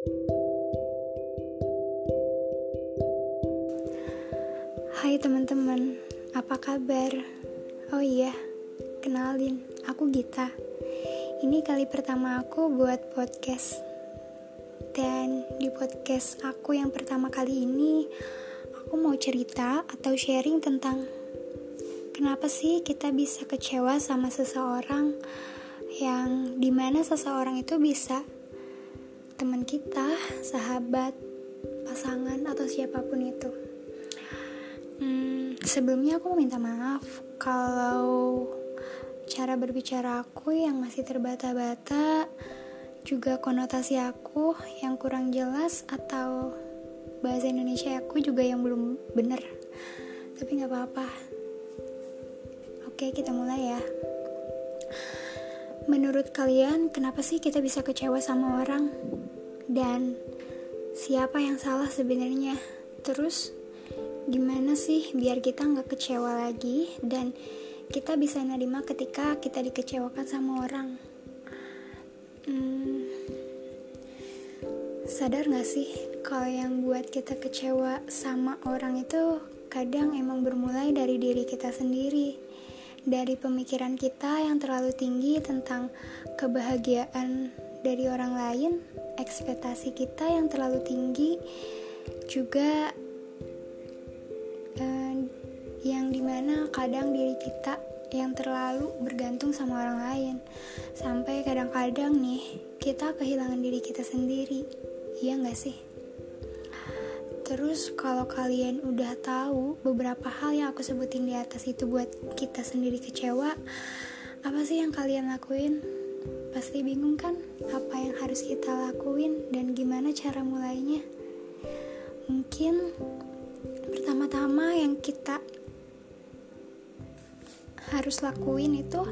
Hai teman-teman, apa kabar? Oh iya, kenalin, aku Gita. Ini kali pertama aku buat podcast. Dan di podcast aku yang pertama kali ini, aku mau cerita atau sharing tentang kenapa sih kita bisa kecewa sama seseorang yang di mana seseorang itu bisa teman kita, sahabat, pasangan atau siapa pun itu Hmm, sebelumnya aku minta maaf kalau cara berbicara aku yang masih terbata-bata, juga konotasi aku yang kurang jelas atau bahasa Indonesia aku juga yang belum bener. Tapi nggak apa-apa. Oke, kita mulai ya. Menurut kalian, kenapa sih kita bisa kecewa sama orang? Dan siapa yang salah sebenarnya? Terus, gimana sih biar kita nggak kecewa lagi dan kita bisa nerima ketika kita dikecewakan sama orang hmm, sadar nggak sih kalau yang buat kita kecewa sama orang itu kadang emang bermulai dari diri kita sendiri dari pemikiran kita yang terlalu tinggi tentang kebahagiaan dari orang lain ekspektasi kita yang terlalu tinggi juga yang di mana kadang diri kita yang terlalu bergantung sama orang lain. Sampai kadang-kadang nih kita kehilangan diri kita sendiri. Iya gak sih terus kalau kalian udah tahu beberapa hal yang aku sebutin di atas itu buat kita sendiri kecewa apa sih yang kalian lakuin? Pasti bingung kan apa yang harus kita lakuin dan gimana cara mulainya? Mungkin pertama-tama yang kita harus lakuin itu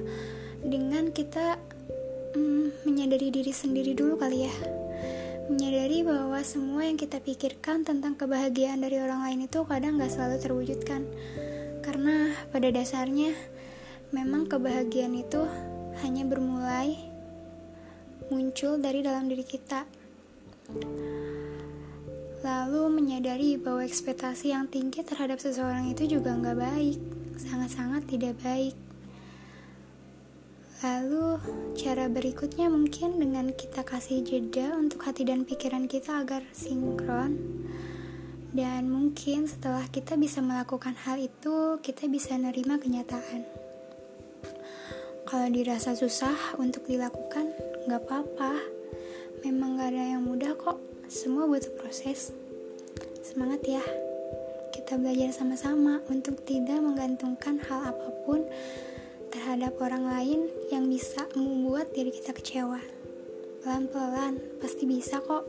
dengan kita mm, menyadari diri sendiri dulu kali ya menyadari bahwa semua yang kita pikirkan tentang kebahagiaan dari orang lain itu kadang gak selalu terwujudkan karena pada dasarnya memang kebahagiaan itu hanya bermulai muncul dari dalam diri kita lalu menyadari bahwa ekspektasi yang tinggi terhadap seseorang itu juga nggak baik sangat-sangat tidak baik. Lalu, cara berikutnya mungkin dengan kita kasih jeda untuk hati dan pikiran kita agar sinkron. Dan mungkin setelah kita bisa melakukan hal itu, kita bisa nerima kenyataan. Kalau dirasa susah untuk dilakukan, gak apa-apa. Memang gak ada yang mudah kok, semua butuh proses. Semangat ya! kita belajar sama-sama untuk tidak menggantungkan hal apa pun terhadap orang lain yang bisa membuat diri kita kecewa. Pelan-pelan, pasti bisa kok.